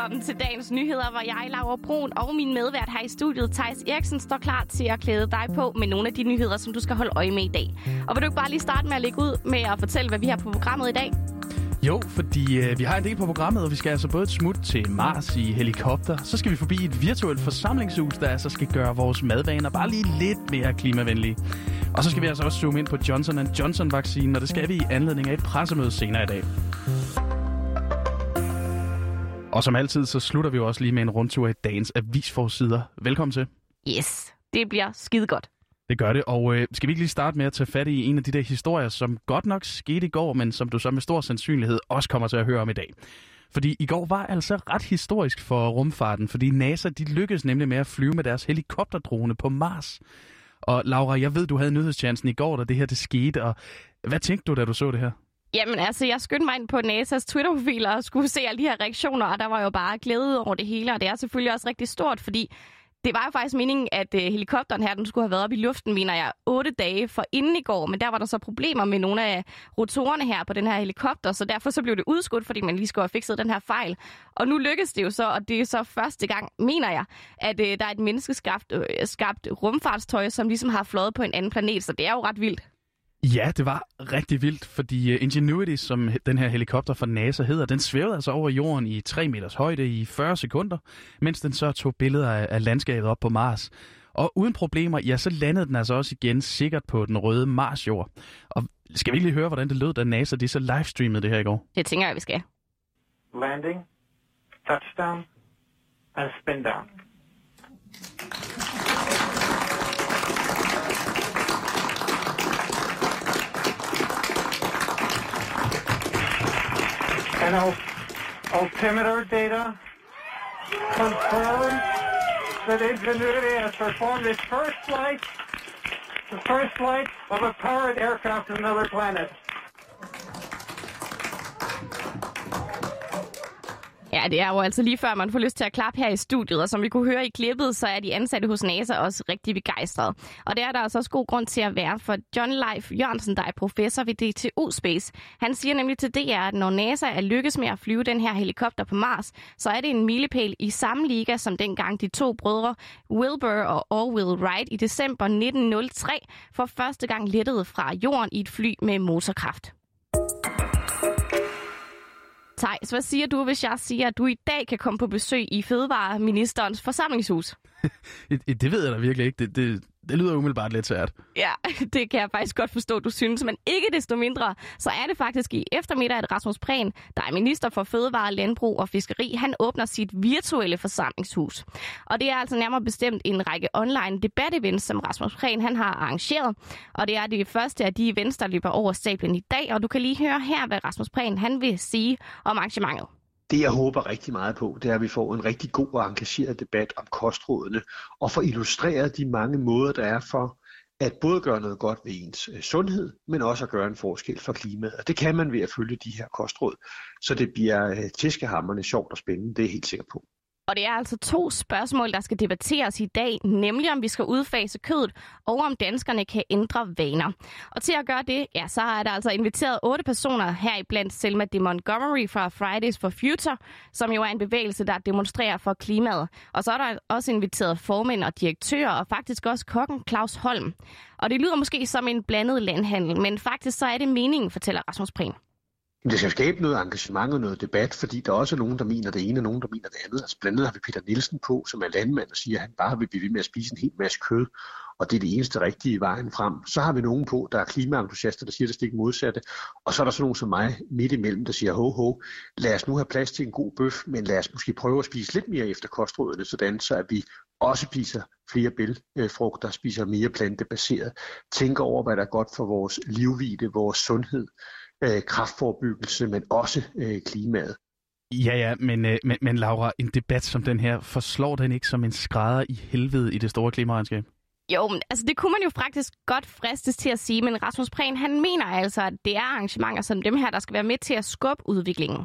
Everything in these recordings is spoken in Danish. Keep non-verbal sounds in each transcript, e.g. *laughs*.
velkommen til dagens nyheder, hvor jeg, Laura Brun og min medvært her i studiet, Thijs Eriksen, står klar til at klæde dig på med nogle af de nyheder, som du skal holde øje med i dag. Og vil du ikke bare lige starte med at lægge ud med at fortælle, hvad vi har på programmet i dag? Jo, fordi øh, vi har en del på programmet, og vi skal altså både et smut til Mars i helikopter, så skal vi forbi et virtuelt forsamlingshus, der altså skal gøre vores madvaner bare lige lidt mere klimavenlige. Og så skal vi altså også zoome ind på Johnson Johnson-vaccinen, og det skal vi i anledning af et pressemøde senere i dag. Og som altid, så slutter vi jo også lige med en rundtur i dagens avisforsider. Velkommen til. Yes, det bliver skide godt. Det gør det, og øh, skal vi ikke lige starte med at tage fat i en af de der historier, som godt nok skete i går, men som du så med stor sandsynlighed også kommer til at høre om i dag. Fordi i går var altså ret historisk for rumfarten, fordi NASA de lykkedes nemlig med at flyve med deres helikopterdrone på Mars. Og Laura, jeg ved, du havde nyhedschancen i går, da det her det skete, og hvad tænkte du, da du så det her? Jamen altså, jeg skyndte mig ind på NASA's Twitter-profil og skulle se alle de her reaktioner, og der var jo bare glæde over det hele, og det er selvfølgelig også rigtig stort, fordi det var jo faktisk meningen, at øh, helikopteren her, den skulle have været op i luften, mener jeg, otte dage for inden i går. Men der var der så problemer med nogle af rotorerne her på den her helikopter, så derfor så blev det udskudt, fordi man lige skulle have fikset den her fejl. Og nu lykkedes det jo så, og det er så første gang, mener jeg, at øh, der er et menneskeskabt øh, skabt rumfartstøj, som ligesom har fløjet på en anden planet, så det er jo ret vildt. Ja, det var rigtig vildt, fordi øh, Ingenuity, som den her helikopter fra NASA hedder, den svævede altså over jorden i 3 meters højde i 40 sekunder, mens den så tog billeder af landskabet op på Mars. Og uden problemer, ja, så landede den altså også igen sikkert på den røde Mars-jord. Og skal vi lige høre, hvordan det lød, da NASA de så livestreamede det her i går? Det tænker jeg, vi skal. Landing, touchdown, and spin down. And altimeter data confirms that Ingenuity has performed its first flight, the first flight of a powered aircraft to another planet. Ja, det er jo altså lige før, man får lyst til at klappe her i studiet, og som vi kunne høre i klippet, så er de ansatte hos NASA også rigtig begejstrede. Og det er der altså også god grund til at være, for John Leif Jørgensen, der er professor ved DTU Space, han siger nemlig til DR, at når NASA er lykkes med at flyve den her helikopter på Mars, så er det en milepæl i samme liga som dengang de to brødre Wilbur og Orville Wright i december 1903 for første gang lettede fra jorden i et fly med motorkraft. Thijs, hvad siger du, hvis jeg siger, at du i dag kan komme på besøg i Fødevareministerens forsamlingshus? *laughs* det ved jeg da virkelig ikke. Det, det, det lyder umiddelbart lidt svært. Ja, *laughs* det kan jeg faktisk godt forstå, du synes. Men ikke desto mindre, så er det faktisk i eftermiddag, at Rasmus Prehn, der er minister for Fødevare, Landbrug og Fiskeri, han åbner sit virtuelle forsamlingshus. Og det er altså nærmere bestemt en række online debatevents, som Rasmus Prehn han har arrangeret. Og det er det første af de events, der løber over stablen i dag. Og du kan lige høre her, hvad Rasmus Prehn han vil sige om arrangementet. Det, jeg håber rigtig meget på, det er, at vi får en rigtig god og engageret debat om kostrådene, og får illustreret de mange måder, der er for at både gøre noget godt ved ens øh, sundhed, men også at gøre en forskel for klimaet. Og det kan man ved at følge de her kostråd, så det bliver øh, tæskehammerne sjovt og spændende, det er jeg helt sikker på. Og det er altså to spørgsmål, der skal debatteres i dag, nemlig om vi skal udfase kødet, og om danskerne kan ændre vaner. Og til at gøre det, ja, så er der altså inviteret otte personer her i blandt Selma de Montgomery fra Fridays for Future, som jo er en bevægelse, der demonstrerer for klimaet. Og så er der også inviteret formænd og direktører, og faktisk også kokken Claus Holm. Og det lyder måske som en blandet landhandel, men faktisk så er det meningen, fortæller Rasmus Prehn. Det skal skabe noget engagement og noget debat, fordi der også er nogen, der mener det ene, og nogen, der mener det andet. Altså blandt andet har vi Peter Nielsen på, som er landmand og siger, at han bare vil blive ved med at spise en hel masse kød, og det er det eneste rigtige vejen frem. Så har vi nogen på, der er klimaentusiaster, der siger det stik modsatte, og så er der så nogen som mig midt imellem, der siger, ho ho, lad os nu have plads til en god bøf, men lad os måske prøve at spise lidt mere efter kostrådene, sådan så at vi også spiser flere bælfrugter, spiser mere plantebaseret, tænker over, hvad der er godt for vores livvide, vores sundhed, øh, kraftforebyggelse, men også øh, klimaet. Ja, ja, men, øh, men, men Laura, en debat som den her, forslår den ikke som en skrædder i helvede i det store klimaregnskab? Jo, men altså det kunne man jo faktisk godt fristes til at sige, men Rasmus Prehn, han mener altså, at det er arrangementer som dem her, der skal være med til at skubbe udviklingen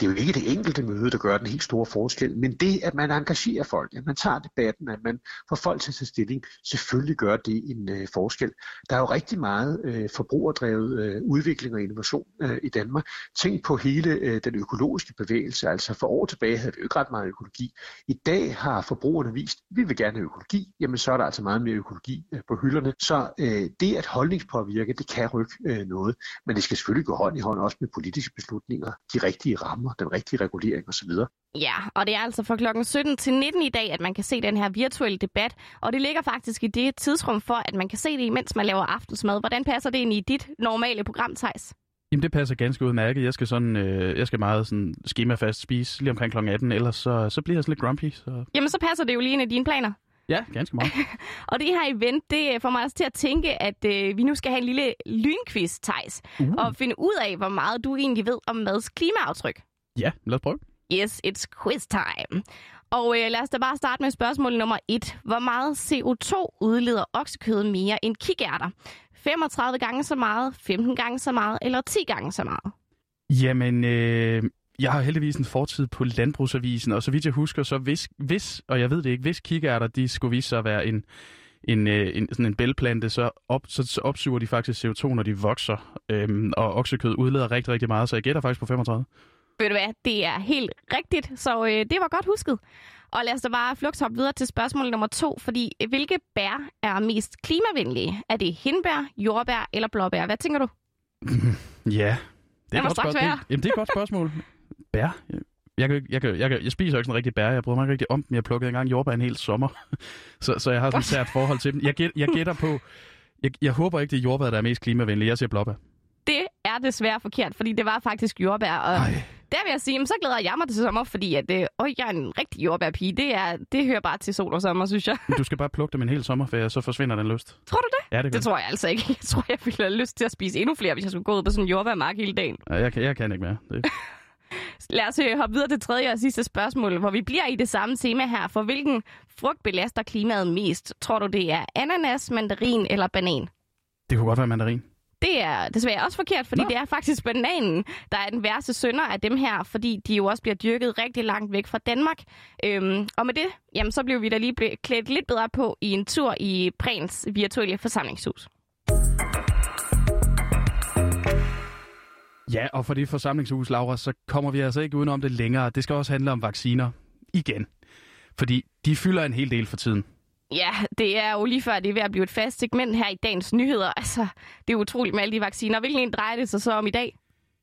det er jo ikke det enkelte møde, der gør den helt store forskel, men det, at man engagerer folk, at man tager debatten, at man får folk til at tage stilling, selvfølgelig gør det en øh, forskel. Der er jo rigtig meget øh, forbrugerdrevet øh, udvikling og innovation øh, i Danmark. Tænk på hele øh, den økologiske bevægelse. Altså for år tilbage havde vi jo ikke ret meget økologi. I dag har forbrugerne vist, at vi vil gerne have økologi. Jamen så er der altså meget mere økologi øh, på hylderne. Så øh, det at holdningspåvirke, det kan rykke øh, noget. Men det skal selvfølgelig gå hånd i hånd også med politiske beslutninger, de rigtige rammer, den rigtige regulering osv. Ja, og det er altså fra klokken 17 til 19 i dag, at man kan se den her virtuelle debat. Og det ligger faktisk i det tidsrum for, at man kan se det, imens man laver aftensmad. Hvordan passer det ind i dit normale program, Thijs? Jamen, det passer ganske udmærket. Jeg skal, sådan, øh, jeg skal meget sådan skemafast spise lige omkring kl. 18, ellers så, så bliver jeg sådan lidt grumpy. Så... Jamen, så passer det jo lige ind i dine planer. Ja, ganske meget. *laughs* og det her event, det får mig også til at tænke, at øh, vi nu skal have en lille lynquiz, Thijs, uh. og finde ud af, hvor meget du egentlig ved om mads klimaaftryk. Ja, lad os prøve. Yes, it's quiz time. Og øh, lad os da bare starte med spørgsmål nummer et. Hvor meget CO2 udleder oksekød mere end kikærter? 35 gange så meget, 15 gange så meget eller 10 gange så meget? Jamen, øh, jeg har heldigvis en fortid på Landbrugsavisen, og så vidt jeg husker, så hvis, hvis og jeg ved det ikke, hvis kikærter, de skulle vise sig at være en, en, øh, en, sådan en bælplante, så, op, så, så opsuger de faktisk CO2, når de vokser, øhm, og oksekød udleder rigtig, rigtig meget, så jeg gætter faktisk på 35. Ved du hvad, det er helt rigtigt, så øh, det var godt husket. Og lad os da bare flugthoppe videre til spørgsmål nummer to, fordi hvilke bær er mest klimavenlige? Er det hindbær, jordbær eller blåbær? Hvad tænker du? *clears throat* ja, det er, godt spørgsmål. Det, jamen, det er et godt spørgsmål. bær? Jeg, kan, jeg, kan, jeg, kan, jeg spiser jo ikke sådan rigtig bær. Jeg bryder mig ikke rigtig om dem. Jeg plukkede engang jordbær en hel sommer. *laughs* så, så jeg har sådan et sært forhold til dem. Jeg, gæt, jeg gætter på... Jeg, jeg håber ikke, det er jordbær, der er mest klimavenlige. Jeg siger blåbær. Det er desværre forkert, fordi det var faktisk jordbær. Og Ej. Der vil jeg sige, så glæder jeg mig til sommer, fordi at, øh, jeg er en rigtig jordbærpige. Det, er, det hører bare til sol og sommer, synes jeg. Men du skal bare plukke dem en hel sommerferie, så forsvinder den lyst. Tror du det? Ja, det, det tror jeg altså ikke. *laughs* Jeg tror, jeg ville have lyst til at spise endnu flere, hvis jeg skulle gå ud på sådan en jordbærmark hele dagen. Ja, jeg, kan, jeg kan ikke mere. Det... *laughs* Lad os øh, hoppe videre til tredje og sidste spørgsmål, hvor vi bliver i det samme tema her. For hvilken frugt belaster klimaet mest? Tror du, det er ananas, mandarin eller banan? Det kunne godt være mandarin. Det er desværre også forkert, fordi Nå. det er faktisk bananen, der er den værste sønder af dem her, fordi de jo også bliver dyrket rigtig langt væk fra Danmark. Øhm, og med det, jamen, så blev vi da lige klædt lidt bedre på i en tur i Prens virtuelle forsamlingshus. Ja, og for det forsamlingshus, Laura, så kommer vi altså ikke udenom det længere. Det skal også handle om vacciner. Igen. Fordi de fylder en hel del for tiden. Ja, det er jo lige før, det er ved at blive et fast segment her i dagens nyheder. Altså, det er utroligt med alle de vacciner. Hvilken en drejer det sig så om i dag?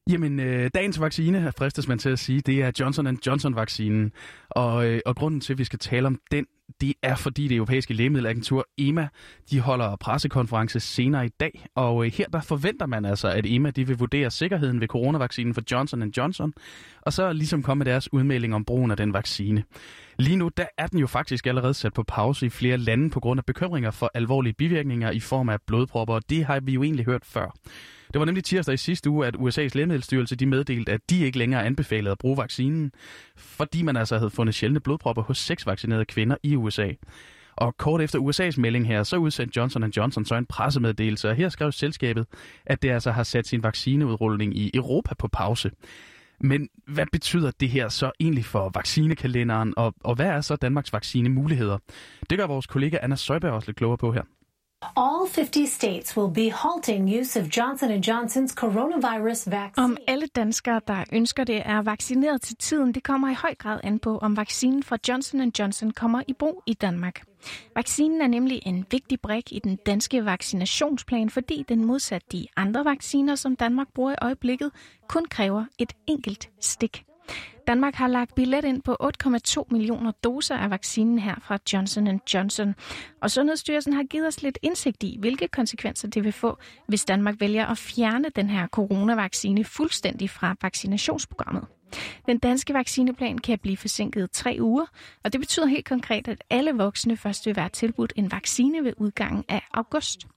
Jamen, øh, dagens vaccine, fristes man til at sige, det er Johnson Johnson-vaccinen. Og, øh, og grunden til, at vi skal tale om den, det er fordi det europæiske lægemiddelagentur EMA, de holder pressekonference senere i dag. Og øh, her der forventer man altså, at EMA de vil vurdere sikkerheden ved coronavaccinen for Johnson Johnson, og så ligesom komme med deres udmelding om brugen af den vaccine. Lige nu der er den jo faktisk allerede sat på pause i flere lande på grund af bekymringer for alvorlige bivirkninger i form af blodpropper, og det har vi jo egentlig hørt før. Det var nemlig tirsdag i sidste uge, at USA's lægemiddelstyrelse de meddelte, at de ikke længere anbefalede at bruge vaccinen, fordi man altså havde fundet sjældne blodpropper hos seks vaccinerede kvinder i USA. Og kort efter USA's melding her, så udsendte Johnson Johnson så en pressemeddelelse, og her skrev selskabet, at det altså har sat sin vaccineudrulning i Europa på pause. Men hvad betyder det her så egentlig for vaccinekalenderen, og, og hvad er så Danmarks vaccinemuligheder? Det gør vores kollega Anna Søjberg også lidt klogere på her. All 50 states will be halting use of Johnson Johnson's coronavirus vaccine. Om alle danskere, der ønsker det, er vaccineret til tiden, det kommer i høj grad an på, om vaccinen fra Johnson Johnson kommer i brug i Danmark. Vaccinen er nemlig en vigtig brik i den danske vaccinationsplan, fordi den modsat de andre vacciner, som Danmark bruger i øjeblikket, kun kræver et enkelt stik. Danmark har lagt billet ind på 8,2 millioner doser af vaccinen her fra Johnson Johnson. Og Sundhedsstyrelsen har givet os lidt indsigt i, hvilke konsekvenser det vil få, hvis Danmark vælger at fjerne den her coronavaccine fuldstændig fra vaccinationsprogrammet. Den danske vaccineplan kan blive forsinket tre uger, og det betyder helt konkret, at alle voksne først vil være tilbudt en vaccine ved udgangen af august.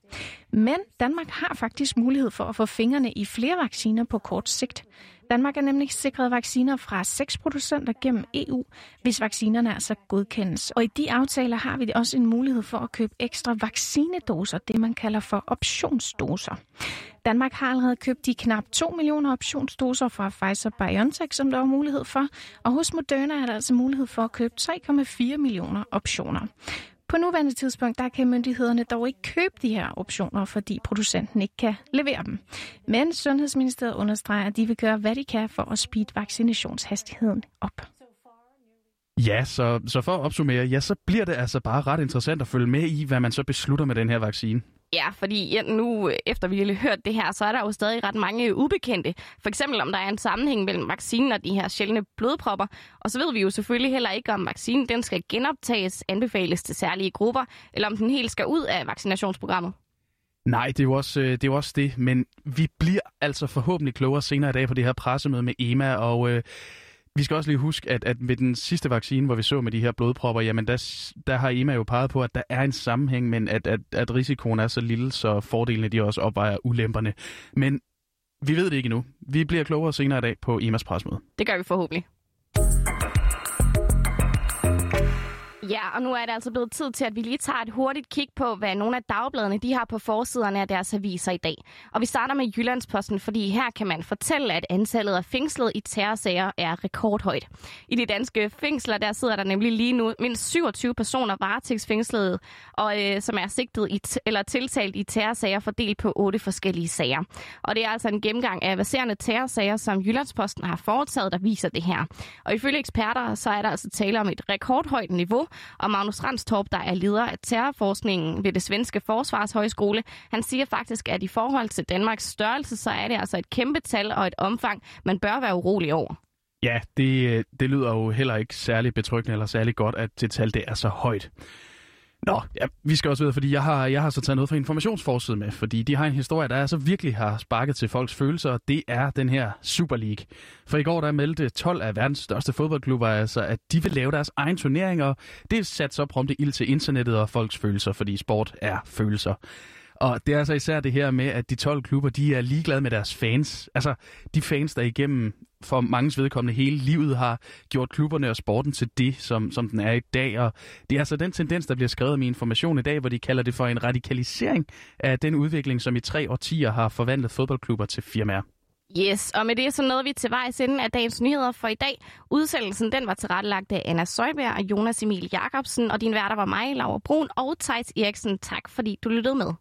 Men Danmark har faktisk mulighed for at få fingrene i flere vacciner på kort sigt. Danmark er nemlig sikret vacciner fra seks producenter gennem EU, hvis vaccinerne altså godkendes. Og i de aftaler har vi også en mulighed for at købe ekstra vaccinedoser, det man kalder for optionsdoser. Danmark har allerede købt de knap 2 millioner optionsdoser fra Pfizer-BioNTech, som der var mulighed for, og hos Moderna er der altså mulighed for at købe 3,4 millioner optioner. På nuværende tidspunkt der kan myndighederne dog ikke købe de her optioner, fordi producenten ikke kan levere dem. Men Sundhedsministeriet understreger, at de vil gøre, hvad de kan for at speede vaccinationshastigheden op. Ja, så, så for at opsummere, ja, så bliver det altså bare ret interessant at følge med i, hvad man så beslutter med den her vaccine. Ja, fordi ja, nu efter vi har hørt det her, så er der jo stadig ret mange ubekendte. For eksempel om der er en sammenhæng mellem vaccinen og de her sjældne blodpropper. Og så ved vi jo selvfølgelig heller ikke, om vaccinen den skal genoptages, anbefales til særlige grupper, eller om den helt skal ud af vaccinationsprogrammet. Nej, det er, jo også, øh, det er jo også det, men vi bliver altså forhåbentlig klogere senere i dag på det her pressemøde med EMA, og øh, vi skal også lige huske, at, at med den sidste vaccine, hvor vi så med de her blodpropper, jamen der, der har EMA jo peget på, at der er en sammenhæng, men at, at, at risikoen er så lille, så fordelene de også opvejer ulemperne. Men vi ved det ikke endnu. Vi bliver klogere senere i dag på EMAs presmøde. Det gør vi forhåbentlig. Ja, og nu er det altså blevet tid til, at vi lige tager et hurtigt kig på, hvad nogle af dagbladene de har på forsiderne af deres aviser i dag. Og vi starter med Jyllandsposten, fordi her kan man fortælle, at antallet af fængslet i terrorsager er rekordhøjt. I de danske fængsler, der sidder der nemlig lige nu mindst 27 personer varetægtsfængslede, og øh, som er sigtet i eller tiltalt i terrorsager fordelt på otte forskellige sager. Og det er altså en gennemgang af baserende terrorsager, som Jyllandsposten har foretaget, der viser det her. Og ifølge eksperter, så er der altså tale om et rekordhøjt niveau, og Magnus Randstorp, der er leder af terrorforskningen ved det svenske forsvarshøjskole, han siger faktisk, at i forhold til Danmarks størrelse, så er det altså et kæmpe tal og et omfang, man bør være urolig over. Ja, det, øh, det lyder jo heller ikke særlig betryggende eller særlig godt, at det tal det er så højt. Nå, ja, vi skal også videre, fordi jeg har, jeg har så taget noget fra informationsforsiden med, fordi de har en historie, der altså virkelig har sparket til folks følelser, og det er den her Super League. For i går der meldte 12 af verdens største fodboldklubber altså, at de vil lave deres egen turnering, og det satte så prompte ild til internettet og folks følelser, fordi sport er følelser. Og det er altså især det her med, at de 12 klubber, de er ligeglade med deres fans. Altså, de fans, der igennem for mangens vedkommende hele livet har gjort klubberne og sporten til det, som, som den er i dag. Og det er altså den tendens, der bliver skrevet med information i dag, hvor de kalder det for en radikalisering af den udvikling, som i tre årtier har forvandlet fodboldklubber til firmaer. Yes, og med det så nåede vi til vejs ende af dagens nyheder for i dag. Udsendelsen den var tilrettelagt af Anna Søjberg og Jonas Emil Jacobsen, og din værter var mig, Laura Brun og Tejs Eriksen. Tak fordi du lyttede med.